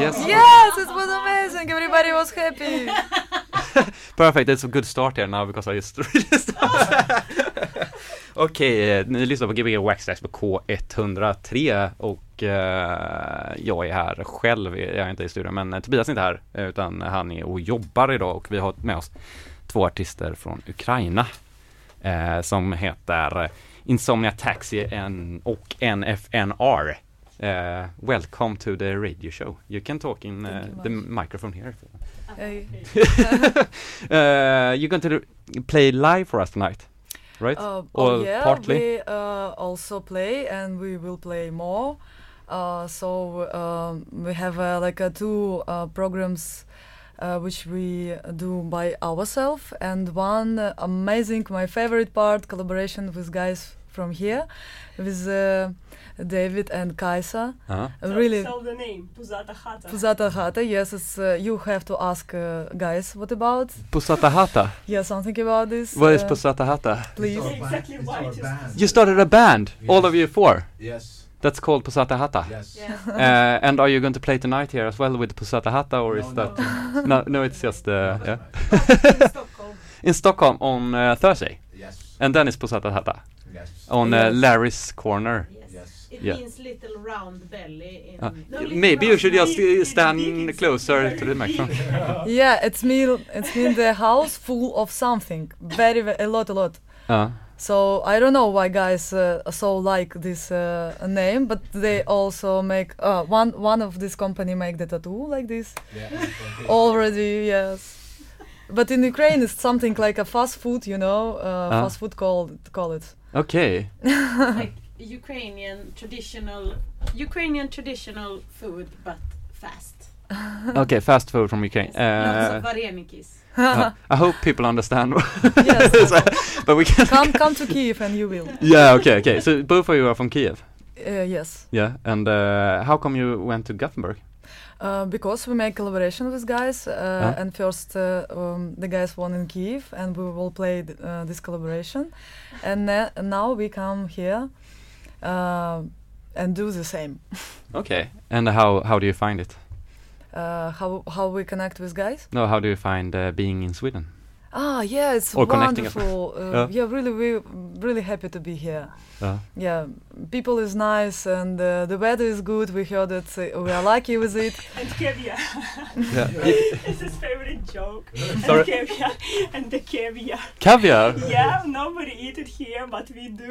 Yes. Yes, it was amazing. Everybody was happy. Perfect, it's a good start here now because I just started. Okej, eh, ni lyssnar på Gbg Waxtrax på K103 och eh, jag är här själv, jag är inte i studion men eh, Tobias är inte här eh, utan han är och jobbar idag och vi har med oss två artister från Ukraina eh, som heter Insomnia Taxi och NFNR. Eh, welcome to the radio show. You can talk in uh, the microphone here. Uh, you're going to play live for us tonight, right? Uh, Or oh yeah, partly? we uh, also play and we will play more. Uh, so um, we have uh, like uh, two uh, programs uh, which we do by ourselves and one uh, amazing, my favorite part, collaboration with guys from here, with uh, David and Kaisa. Uh-huh. Uh, really, Tell the name, Puzata Hata. Puzata Hata. Yes, it's uh, you have to ask uh, guys what about. Puzata Hata. Yeah, something about this. What is uh, Puzata Hata? Please. Yeah, exactly It's why our it is- band. You started a band, all of you four. Yes. That's called Puzata Hata. Yes. Uh, and are you going to play tonight here as well with Puzata Hata, or is No, that no. no? No, it's just uh, yeah. in Stockholm. in Stockholm on uh, Thursday, Yes. and then it's Puzata Hata Yes. on uh, Larry's corner. Yes. Yes. It Yeah. means little round belly in Uh, no, y- little maybe you should just uh, stand closer to the microphone. Yeah, it's mean it's mean the house full of something. Very, ve- a lot, a lot. Uh, So I don't know why guys uh, so like this uh, name, but they also make uh, one one of this company make the tattoo like this Yeah. already. Yes, but in Ukraine it's something like a fast food, you know, uh, Ah. fast food called call it. Okay. like Ukrainian traditional Ukrainian traditional food but fast. Okay, fast food from Ukraine. Lots Uh, varenikis. uh, I hope people understand. Yes. but we can. come come to Kiev and you will. Yeah. Okay. Okay. So both of you are from Kiev. Uh, yes. Yeah. And uh, how come you went to Gothenburg? Uh, because we make collaboration with guys, uh, Huh? and first uh, um, the guys won in Kiev, and we will play th- uh, this collaboration, and now we come here uh, and do the same. Okay. And how how do you find it? Uh, how how we connect with guys? No, how do you find uh, being in Sweden? Ah, yeah, it's Or wonderful. Uh, Yeah. yeah, really, we really happy to be here. Uh, Yeah, people is nice and uh, the weather is good. We heard that uh, we are lucky with it. And caviar. yeah. it's his favorite joke. Sorry. And caviar. And the caviar. Caviar. Yeah, nobody eat it here, but we do.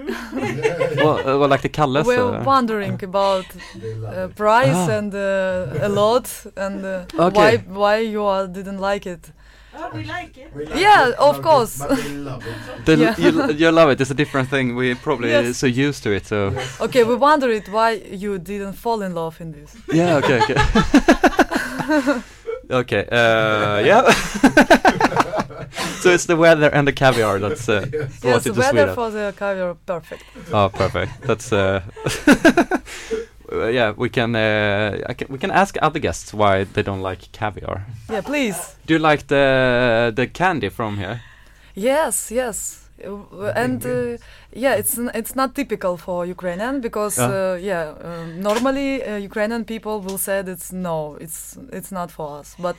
well, uh, well, like the Kalles. We're uh, wondering about uh, price Ah. and uh, a lot and uh, Okay. why why you all didn't like it. Oh, we like it. We like Yeah, it, of course. But they love it. the, Yeah. you, you love it. It's a different thing. We're probably Yes. so used to it. So Okay, we wondered why you didn't fall in love in this. yeah. Okay. Okay. okay. Uh, yeah. so it's the weather and the caviar that's uh, Yes, brought the it to weather Sweden. for the caviar perfect. Oh, perfect. That's uh, uh, yeah. We can, uh, I can we can ask other guests why they don't like caviar. Yeah, please. Do you like the the candy from here? Yes, yes. Uh, and uh, yeah, it's n- it's not typical for Ukrainian because Yeah. uh, yeah, um, normally uh, Ukrainian people will say it's no, it's it's not for us, but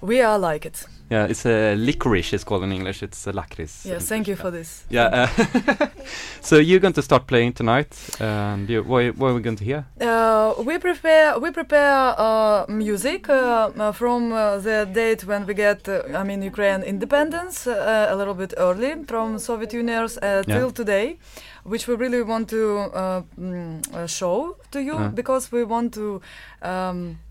we are like it. Yeah, it's a licorice. It's called in English. It's a lakris. Yes, thank you for this. Yeah. Uh, so you're going to start playing tonight, and you, what, what are we going to hear? Uh, we prepare we prepare uh, music uh, uh, from uh, the date when we get uh, I mean Ukraine independence uh, a little bit early from Soviet Union uh, Yeah. till today, which we really want to uh, mm, uh, show to you Uh. because we want to. Um, uh,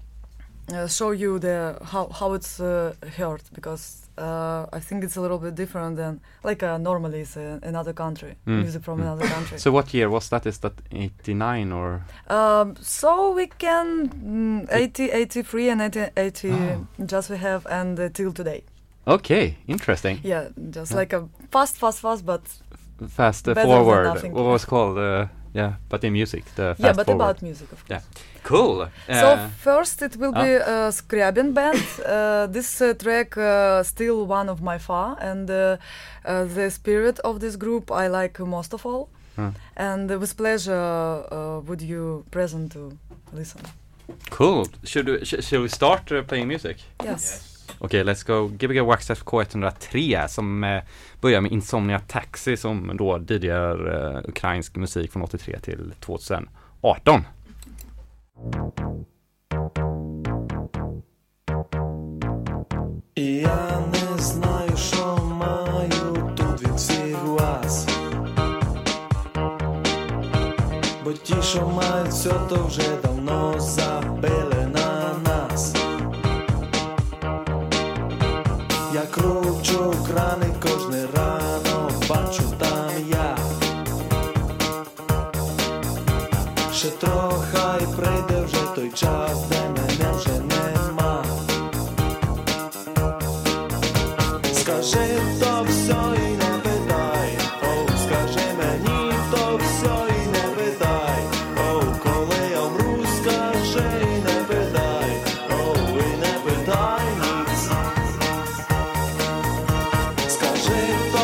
show you the how how it's uh, heard because uh, I think it's a little bit different than like uh, normally it's uh, another country Mm, music from mm. another country. So what year was that? Is that 89 or? Um, so we can mm, 80, 83 and 80, 80 Oh. just we have and uh, till today. Okay, interesting. Yeah, just Yeah. like a fast, fast, fast, but Fast uh, forward. What was called? Uh, yeah, but in music, the yeah, but forward. about music, of course. Yeah. Cool. so eh. first it will be a Scriabin band. Uh, this uh, track uh, still one of my far and the spirit of this group I like most of all. Mm. And with pleasure would you present to listen. Cool. Should, we, should we start playing music? Yes. yes. Okej, okay, let's go. Gbg Wax FK103 som eh, börjar med Insomnia Taxi som då tidigare eh, ukrainsk musik från 83 till 2018. І я не знаю, що маю тут від всіх вас. Бо ті, що мають все, то вже давно за. 会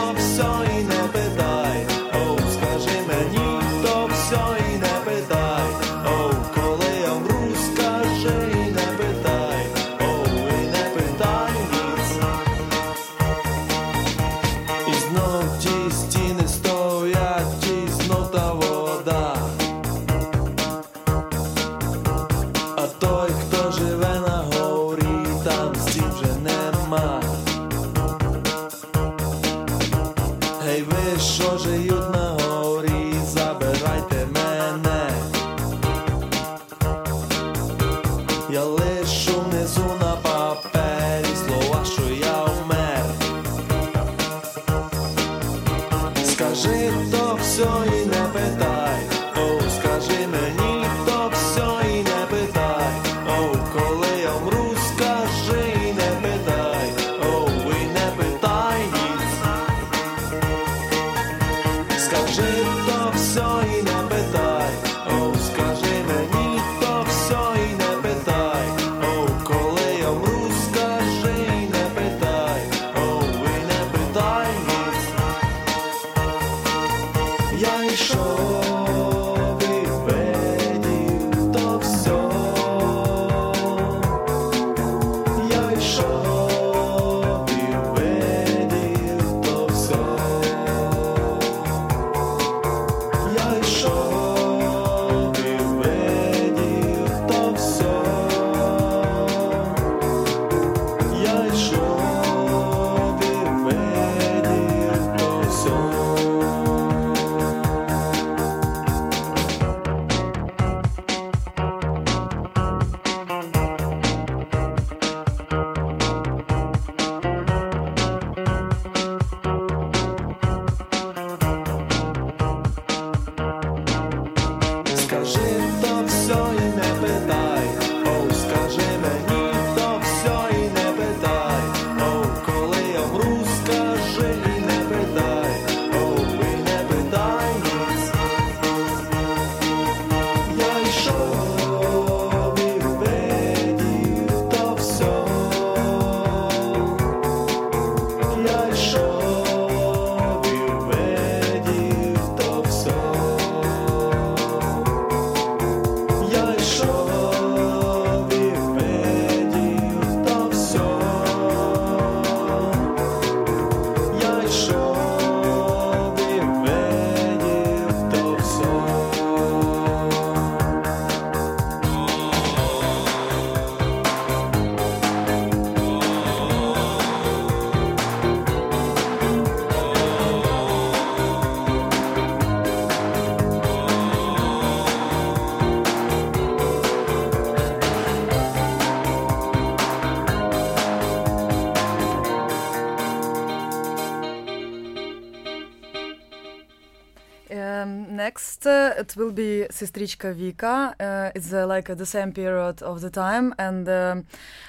next uh, it will be Sestrichka Vika. Uh, it's uh, like uh, the same period of the time, and uh,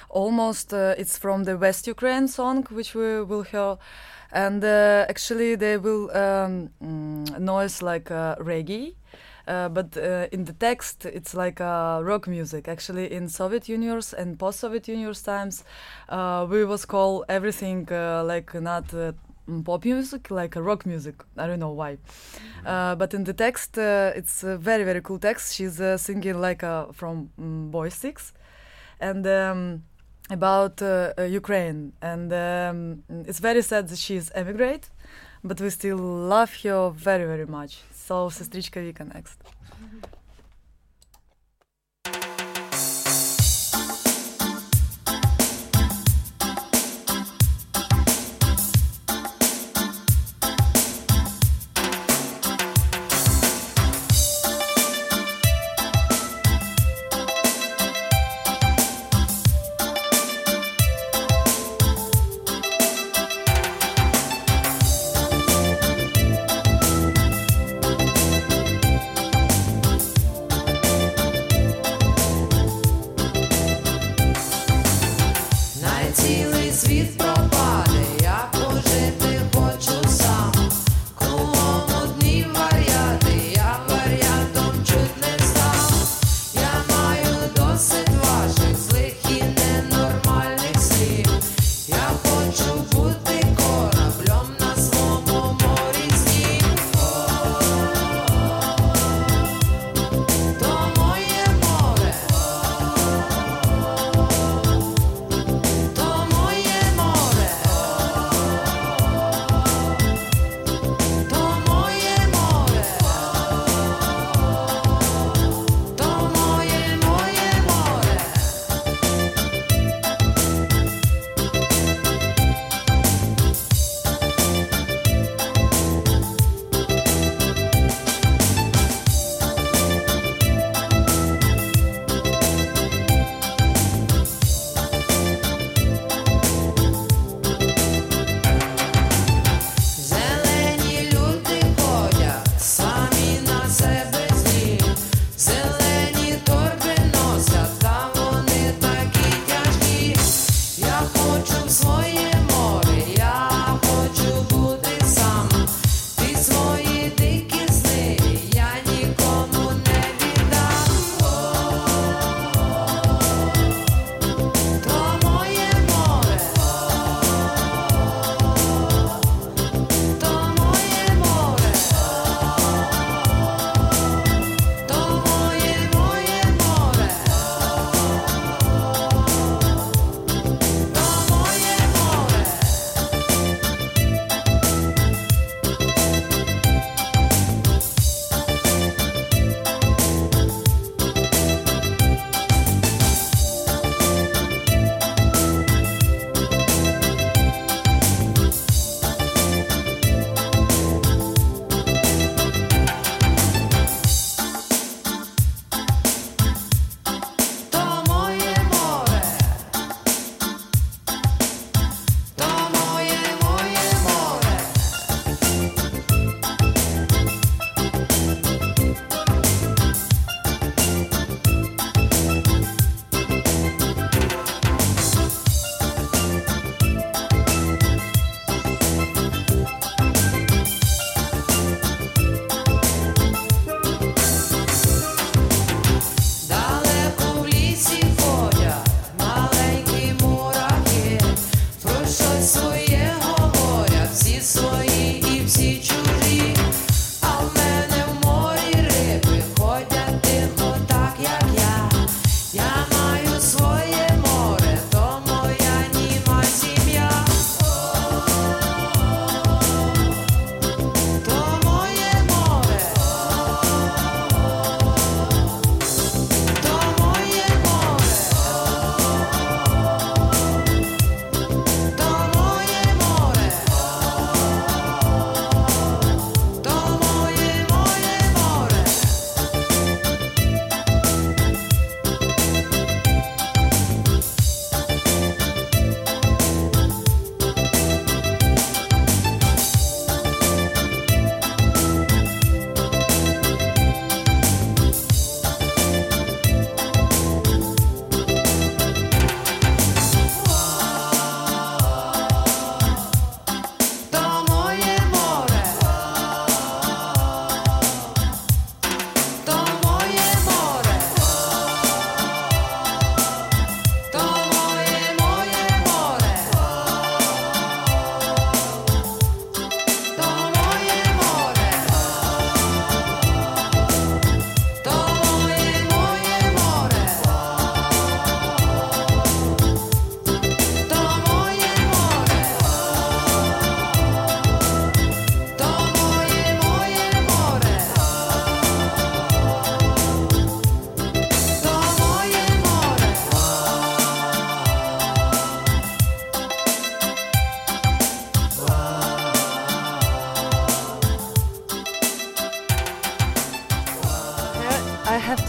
almost uh, it's from the West Ukraine song, which we will hear. And actually, they will um, mm, noise like reggae. Uh, but uh, in the text it's like uh, rock music actually in soviet unions and post-soviet unions times we was called everything like not pop music, like a rock music. I don't know why. Uh, but in the text, uh, it's a very very cool text. She's uh, singing like uh, from um, Boy Six, and um, about uh, uh, Ukraine. And um, it's very sad that she's emigrate, but we still love her very very much. So, Sestrichka Vika next.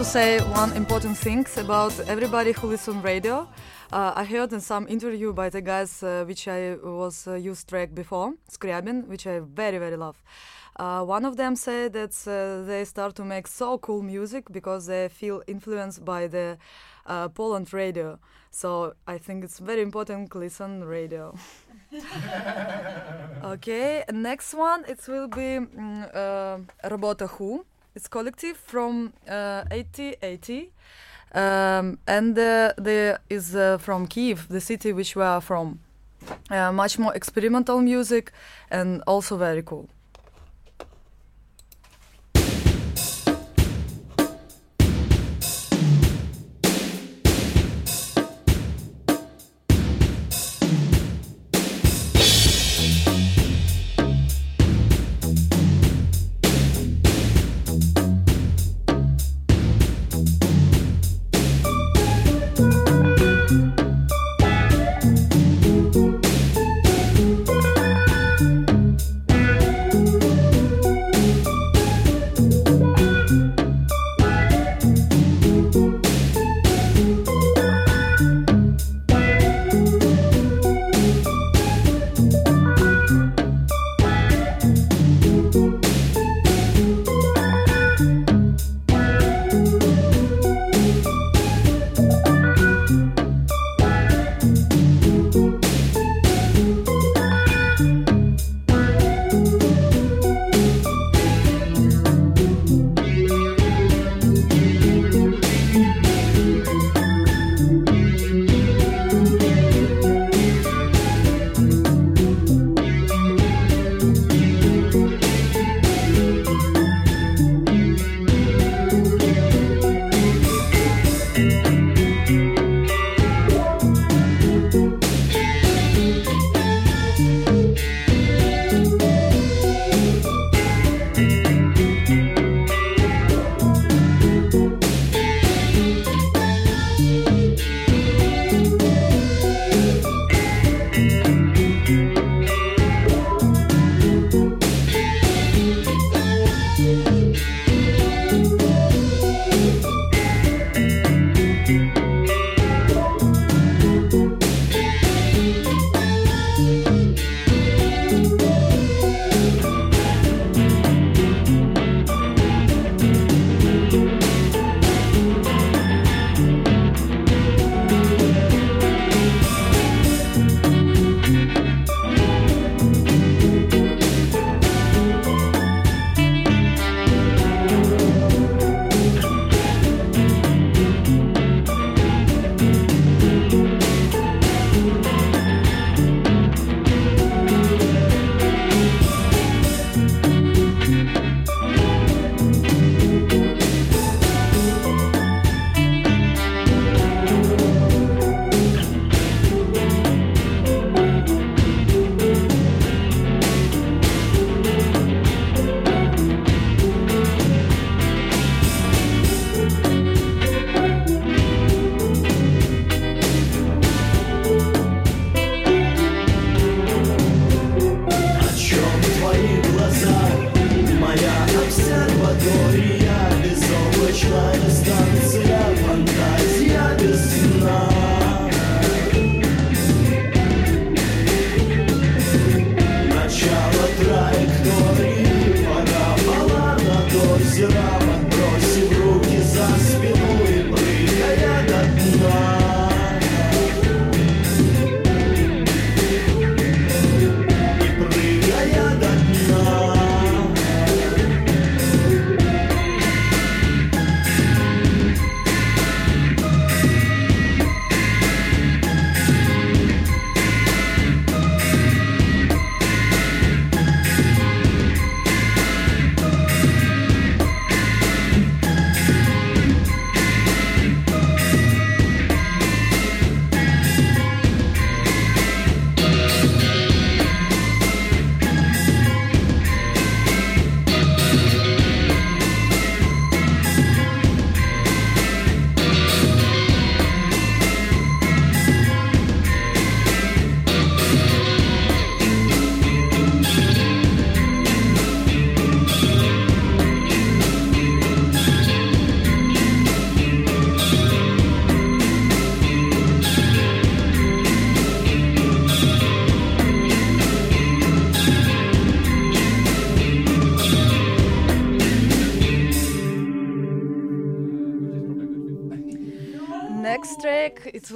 Say one important thing about everybody who listens radio. Uh, I heard in some interview by the guys uh, which I was uh, used track before, Scriabin, which I very very love. Uh, one of them said that uh, they start to make so cool music because they feel influenced by the uh, Poland radio. So I think it's very important to listen radio. okay, next one it will be uh, Robota Who. It's collective from uh, 8080. Um, and uh, the is uh, from Kiev, the city which we are from. Uh, much more experimental music and also very cool.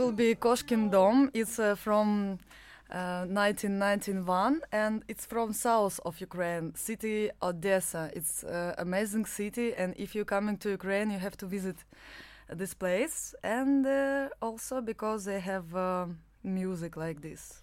Will be Koshkin Dom. It's uh, from uh, 1991 and it's from south of Ukraine, city Odessa. It's uh, amazing city and if you're coming to Ukraine, you have to visit this place and uh, also because they have uh, music like this.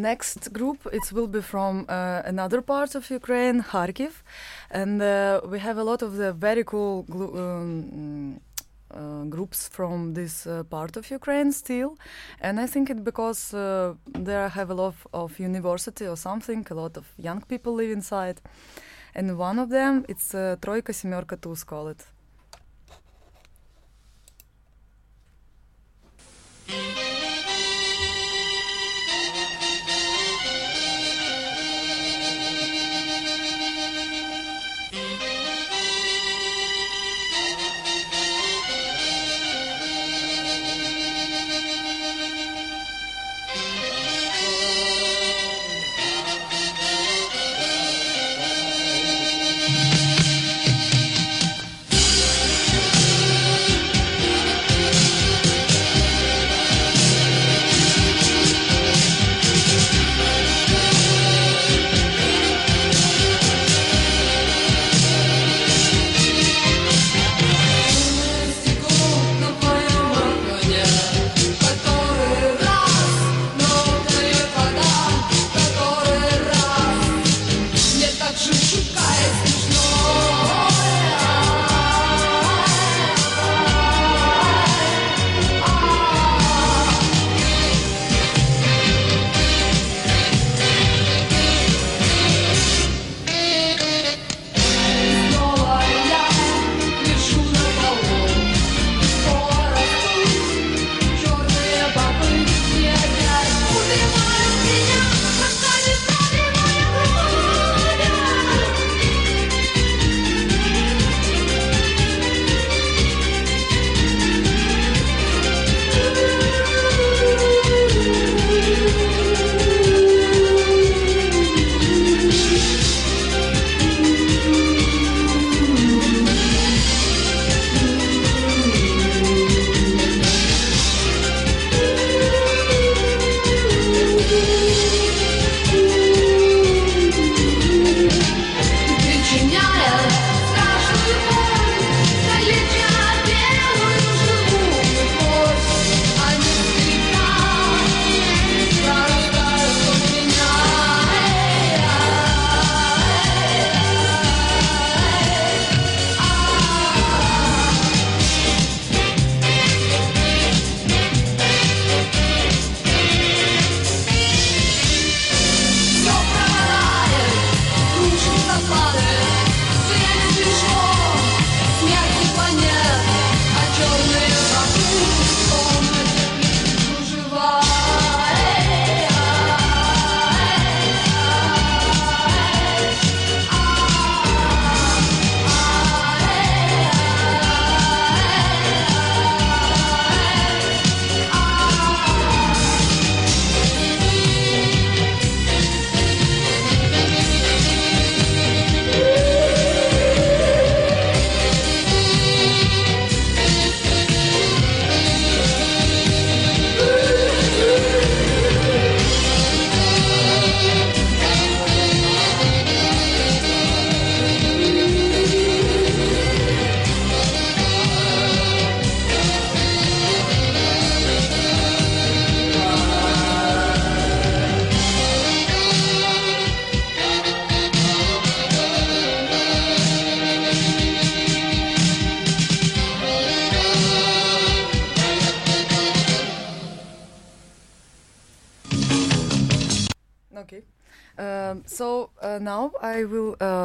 next group it will be from uh, another part of Ukraine, Kharkiv, and uh, we have a lot of the very cool glu- um, uh, groups from this uh, part of Ukraine still, and I think it because uh, there have a lot of university or something, a lot of young people live inside, and one of them it's uh, Troika Семерка Туз call it.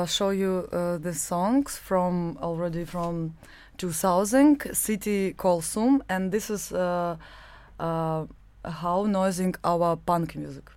Show you uh, the songs from already from 2000, City Kolsum, and this is uh, uh, how noising our punk music.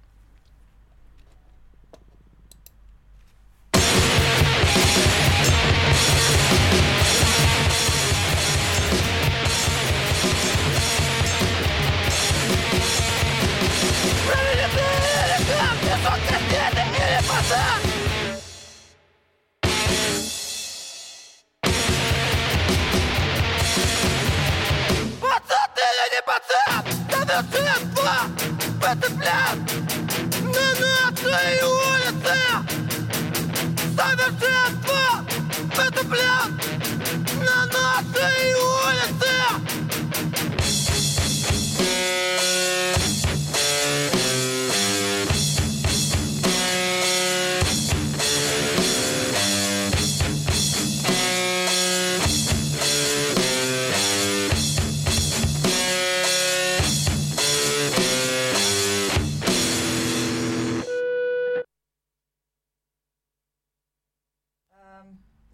пацан, да цепла, потеплят На нашей улице Совершенство потеплят На нашей улице.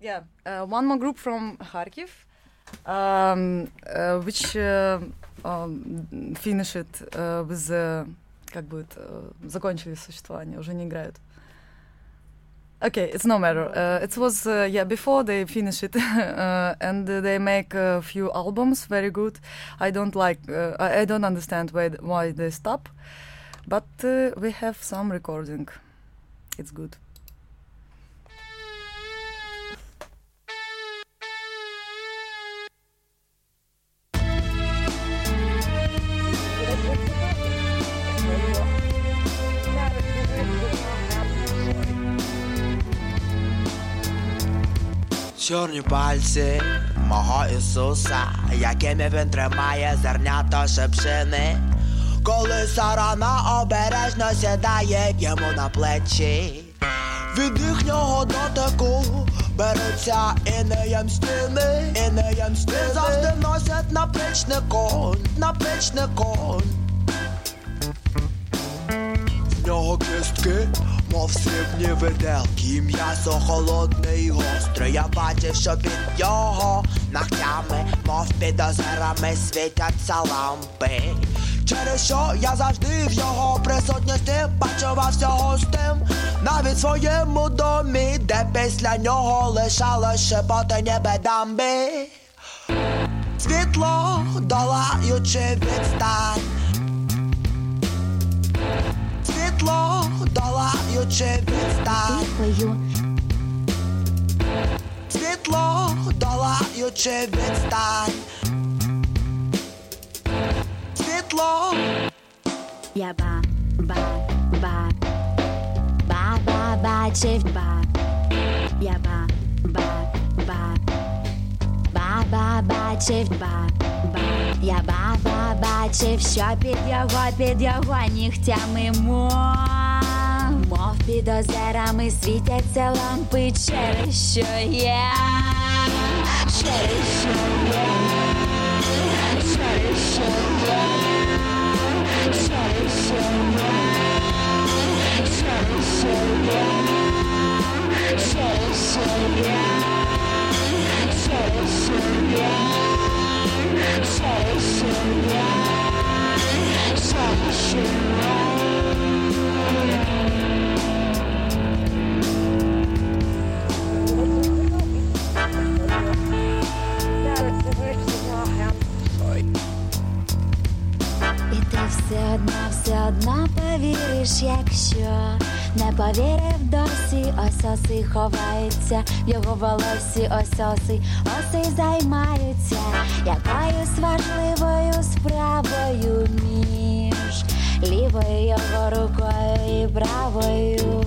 Yeah, uh, one more group from Kharkiv, um, uh, which uh, um, finished uh, with uh, как будет uh, закончили существование, уже не играют. Okay, it's no matter. Uh, it was uh, yeah before they finish it, uh, and uh, they make a few albums, very good. I don't like, uh, I, I don't understand why th- why they stop, but uh, we have some recording. It's good. Чорні пальці мого Ісуса, якими він тримає зернята шепшини. Коли сарана обережно сідає йому на плечі, від їхнього дотику беруться інеєм стіни, інеєм стіни завжди носять наплічний конь. В нього кістки, мов срібні виделки, м'ясо холодне і гостре. Я бачив, що під його ногтями, мов під озерами світяться лампи. Через що я завжди в його присутності бачував всього з тим, навіть своєму домі, де після нього лишалось шепотання бедамби. Світло долаючи відстань. Світло долаючи відстань. Пою, Світло долаючи відстань. Світло я ба, ба, ба, ба, ба, бачив, ба, я ба, ба, ба, ба, ба, бачив, ба, ба, я ба, ба, бачив, що під його, під його нігтями мов, мов під озерами світяться лампи, через що я, через що я, через що я. І ти все одно, все одно повіриш, якщо не повірив досі, ососи ховаються, в його волосі. Ососи, оси займаються якоюсь важливою справою між лівою його рукою і правою.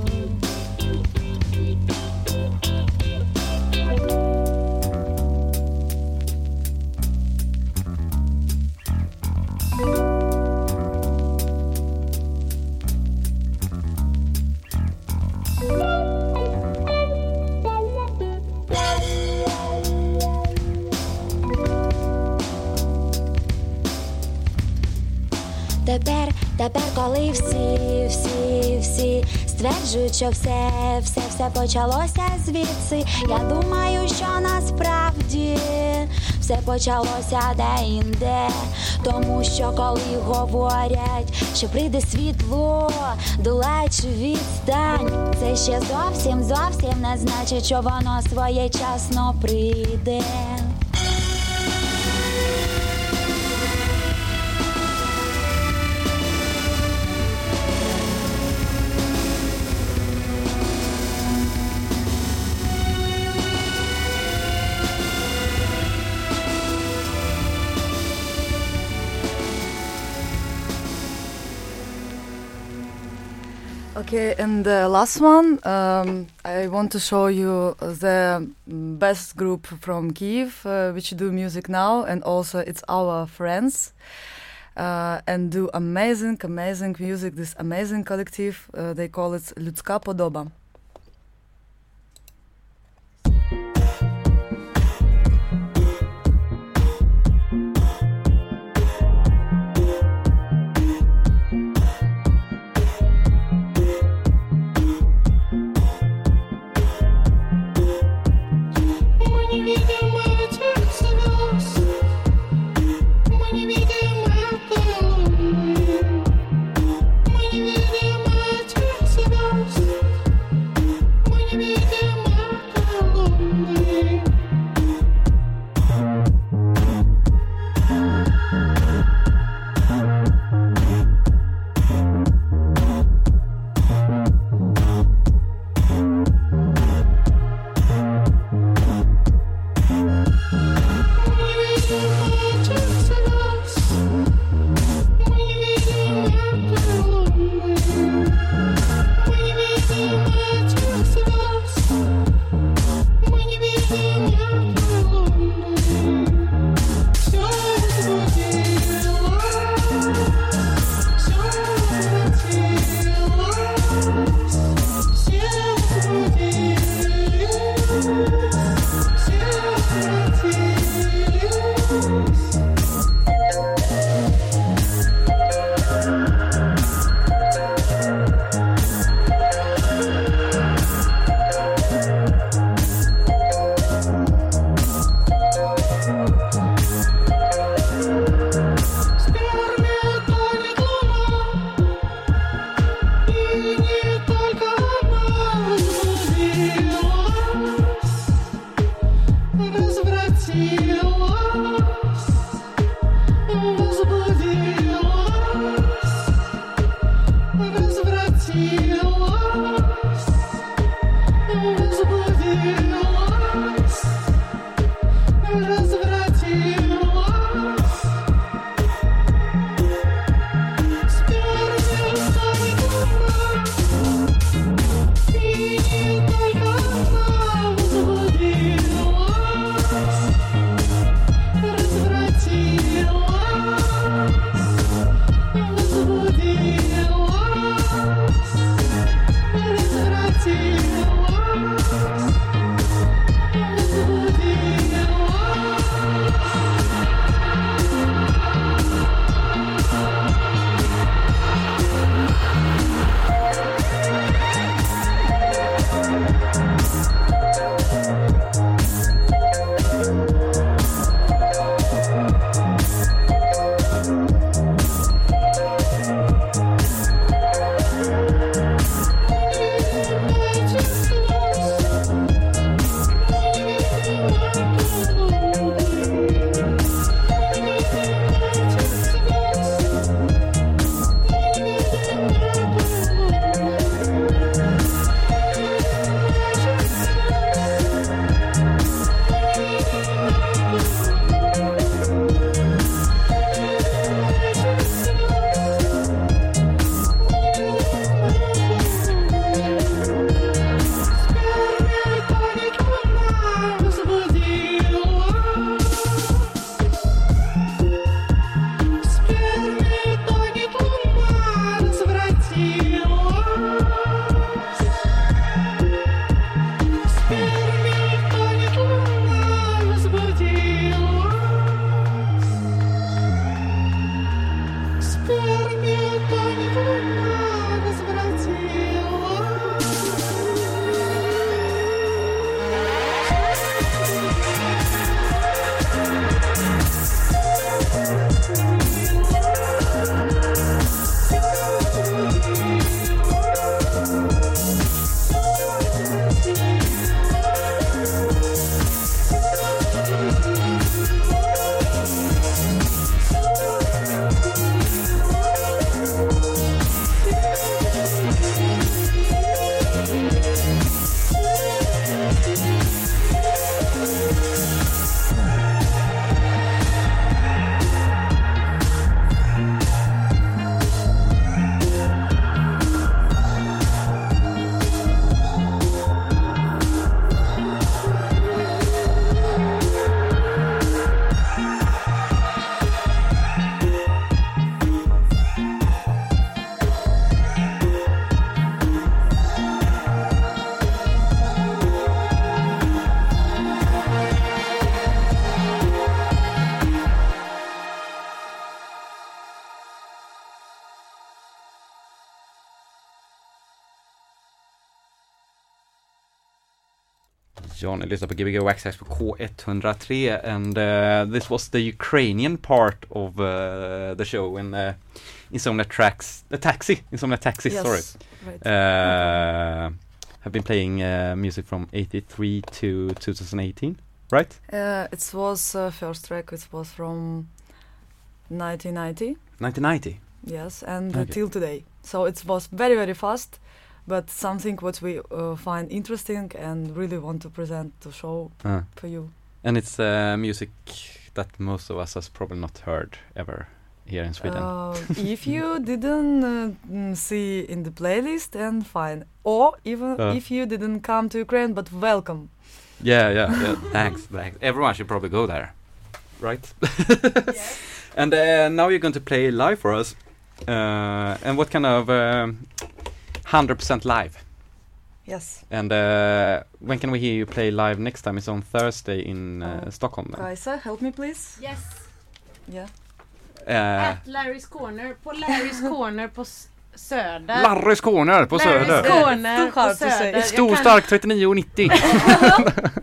Тепер, тепер, коли всі, всі, всі стверджують, що все, все, все почалося звідси. Я думаю, що насправді все почалося де-інде. Тому що коли говорять, що прийде світло, долаючи відстань, це ще зовсім, зовсім не значить, що воно своєчасно прийде. Okay, and the last one, um, I want to show you the best group from Kiev, uh, which do music now, and also it's our friends, uh, and do amazing, amazing music. This amazing collective, uh, they call it Людська подоба. Lyssnar på Gbg Wax Trax på K103 and uh, this was the Ukrainian part of uh, the show in uh, Insomnia Tracks, the Taxi, Insomnia Taxxi, Yes, sorry. Right. Uh, have been playing uh, music from 83 to 2018, right? Uh, it was uh, first track. It was from 1990. 1990. Yes, and Okay. uh, till today. So it was very very fast, but something what we uh, find interesting and really want to present to show Uh, for you. and it's uh, music that most of us has probably not heard ever here in Sweden. Uh, if you didn't uh, mm, see in the playlist, and fine. Or even Uh. if you didn't come to Ukraine, but welcome. Yeah, yeah, yeah. thanks, thanks. Everyone should probably go there, right? And uh, now you're going to play live for us. Uh, and what kind of um, 100% live? Yes. And uh, when can we hear you play live next time? It's on Thursday in uh, Oh. Stockholm. Then. Kaisa, help me please. Yes. Yeah. Uh, At Larry's Corner. På Larry's Corner på Söder. Larrys Corner på Larry's Söder. Corner på. Söder. Stor stark 39,90.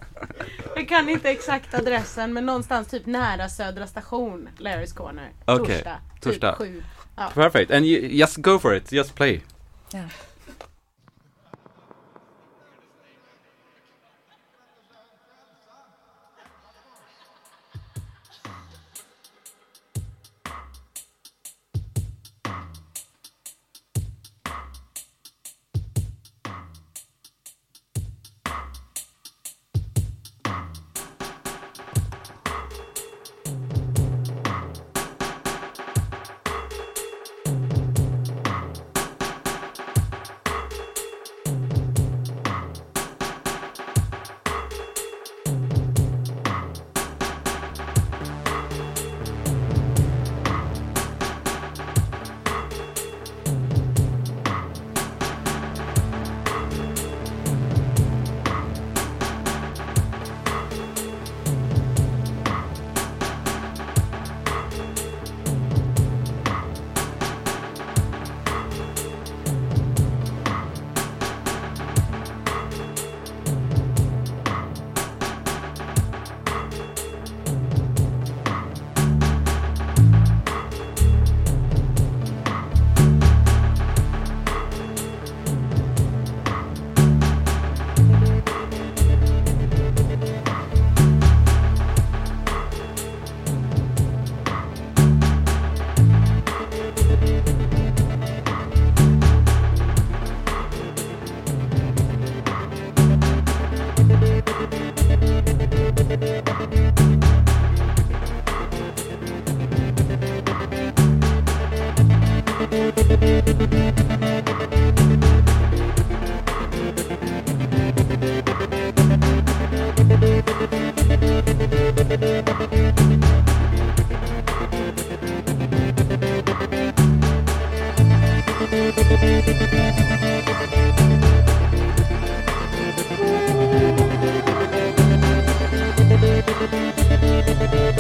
Jag kan inte exakt adressen men någonstans typ nära Södra station. Larry's Corner. Okej, Torsdag. torsdag. Typ sju. Ja. Perfect. And you, just go for it. Just play. Yeah.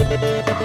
Thank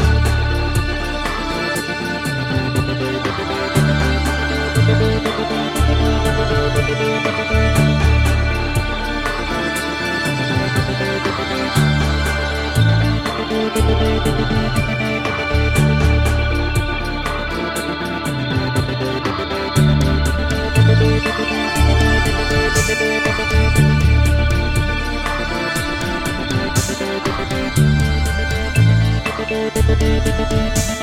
Thank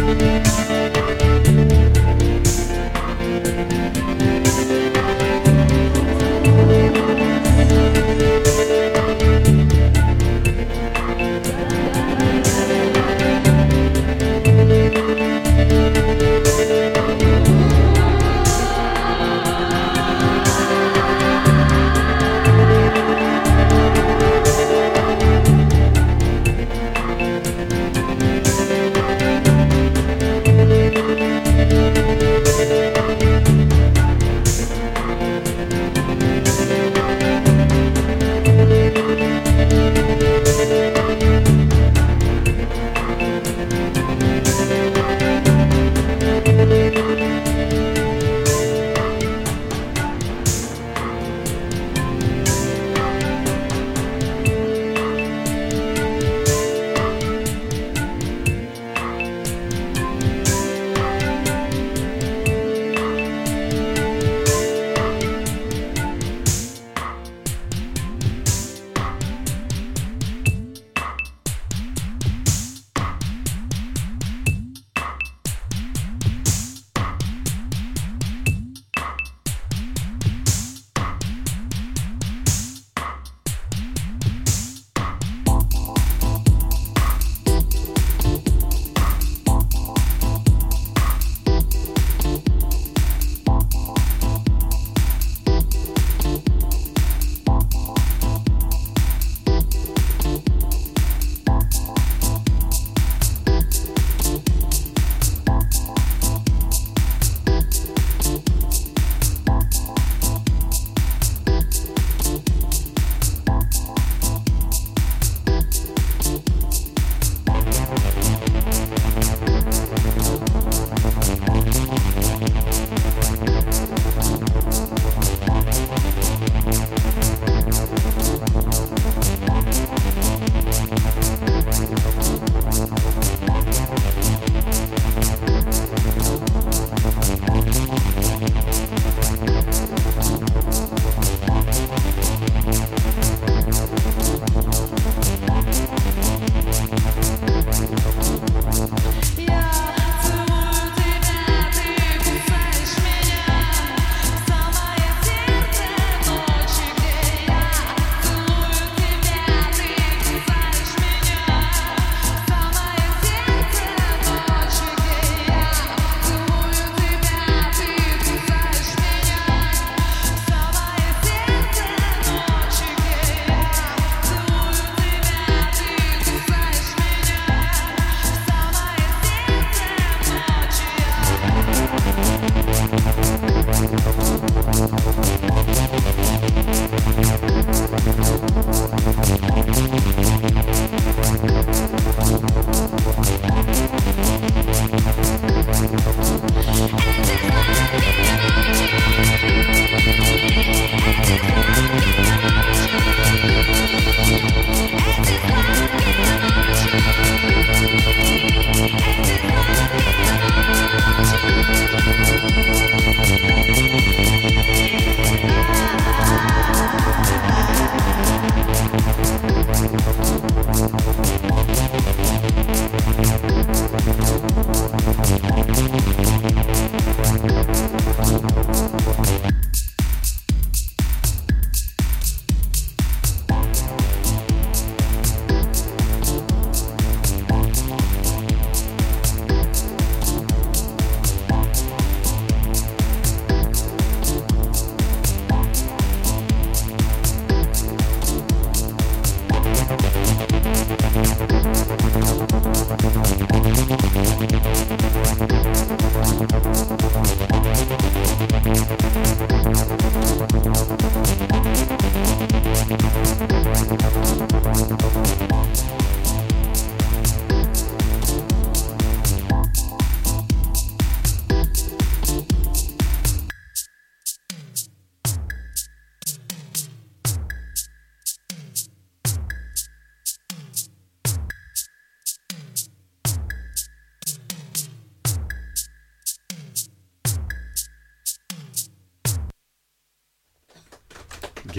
thank you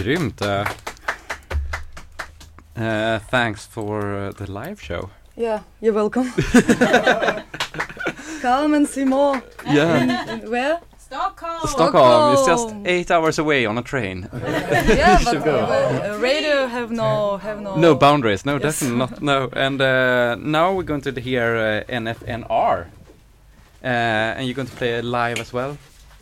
Grymt. Uh, uh, thanks for uh, the live show. Yeah, you're welcome. Come and see more. Yeah. And where? Stockholm! Stockholm is just eight hours away on a train. yeah, You but go. uh, radio have no have no. No boundaries, no, Yes. definitely not. No, and uh, now we're going to hear uh, NFNR, uh, and you're going to play live as well.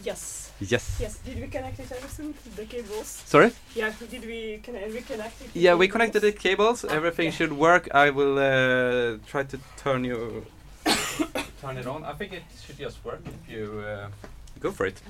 Yes. Yes. Yes. Did we connect it everything? The cables? Sorry. Yeah. Did we can we connect it? Yeah, we connected the cables. Everything Okay. should work. I will uh, try to turn you turn it on. I think it should just work if you uh, go for it.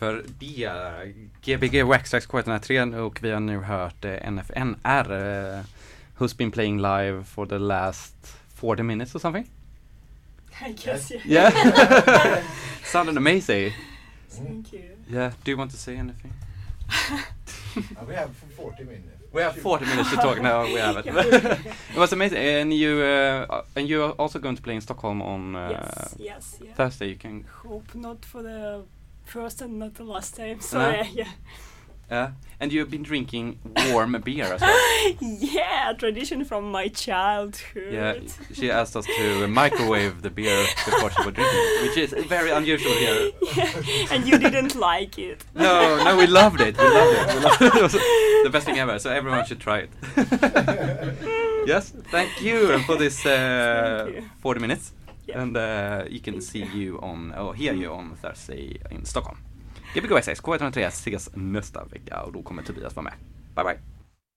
För det. Gbg Wax Trax K103 och vi har nu hört eh, NFNR eh, who's been playing live for the last 40 minutes or something. I guess, yeah. Yeah. Sounded amazing. Thank you. Yeah, do you want to say anything? Uh, we have 40 minutes. We have 40 minutes to talk now. We have it. it was amazing, and you uh, and you are also going to play in Stockholm on uh, yes, yes, yeah. Thursday. You can, Hope not for the first and not the last time. So No? yeah, yeah. uh, and you've been drinking warm beer as well. yeah, tradition from my childhood. Yeah, she asked us to microwave the beer before she would drink it, which is very unusual here. Yeah. and you didn't like it. No, no, we loved it. We loved it. We loved it. it was the best thing ever. So everyone should try it. yes, thank you for this uh, Thank you. 40 minutes. Yeah. And uh, you can see you on, or hear you on Thursday in Stockholm. Gbg 6 K103 ses nästa vecka och då kommer Tobias vara med. Bye bye.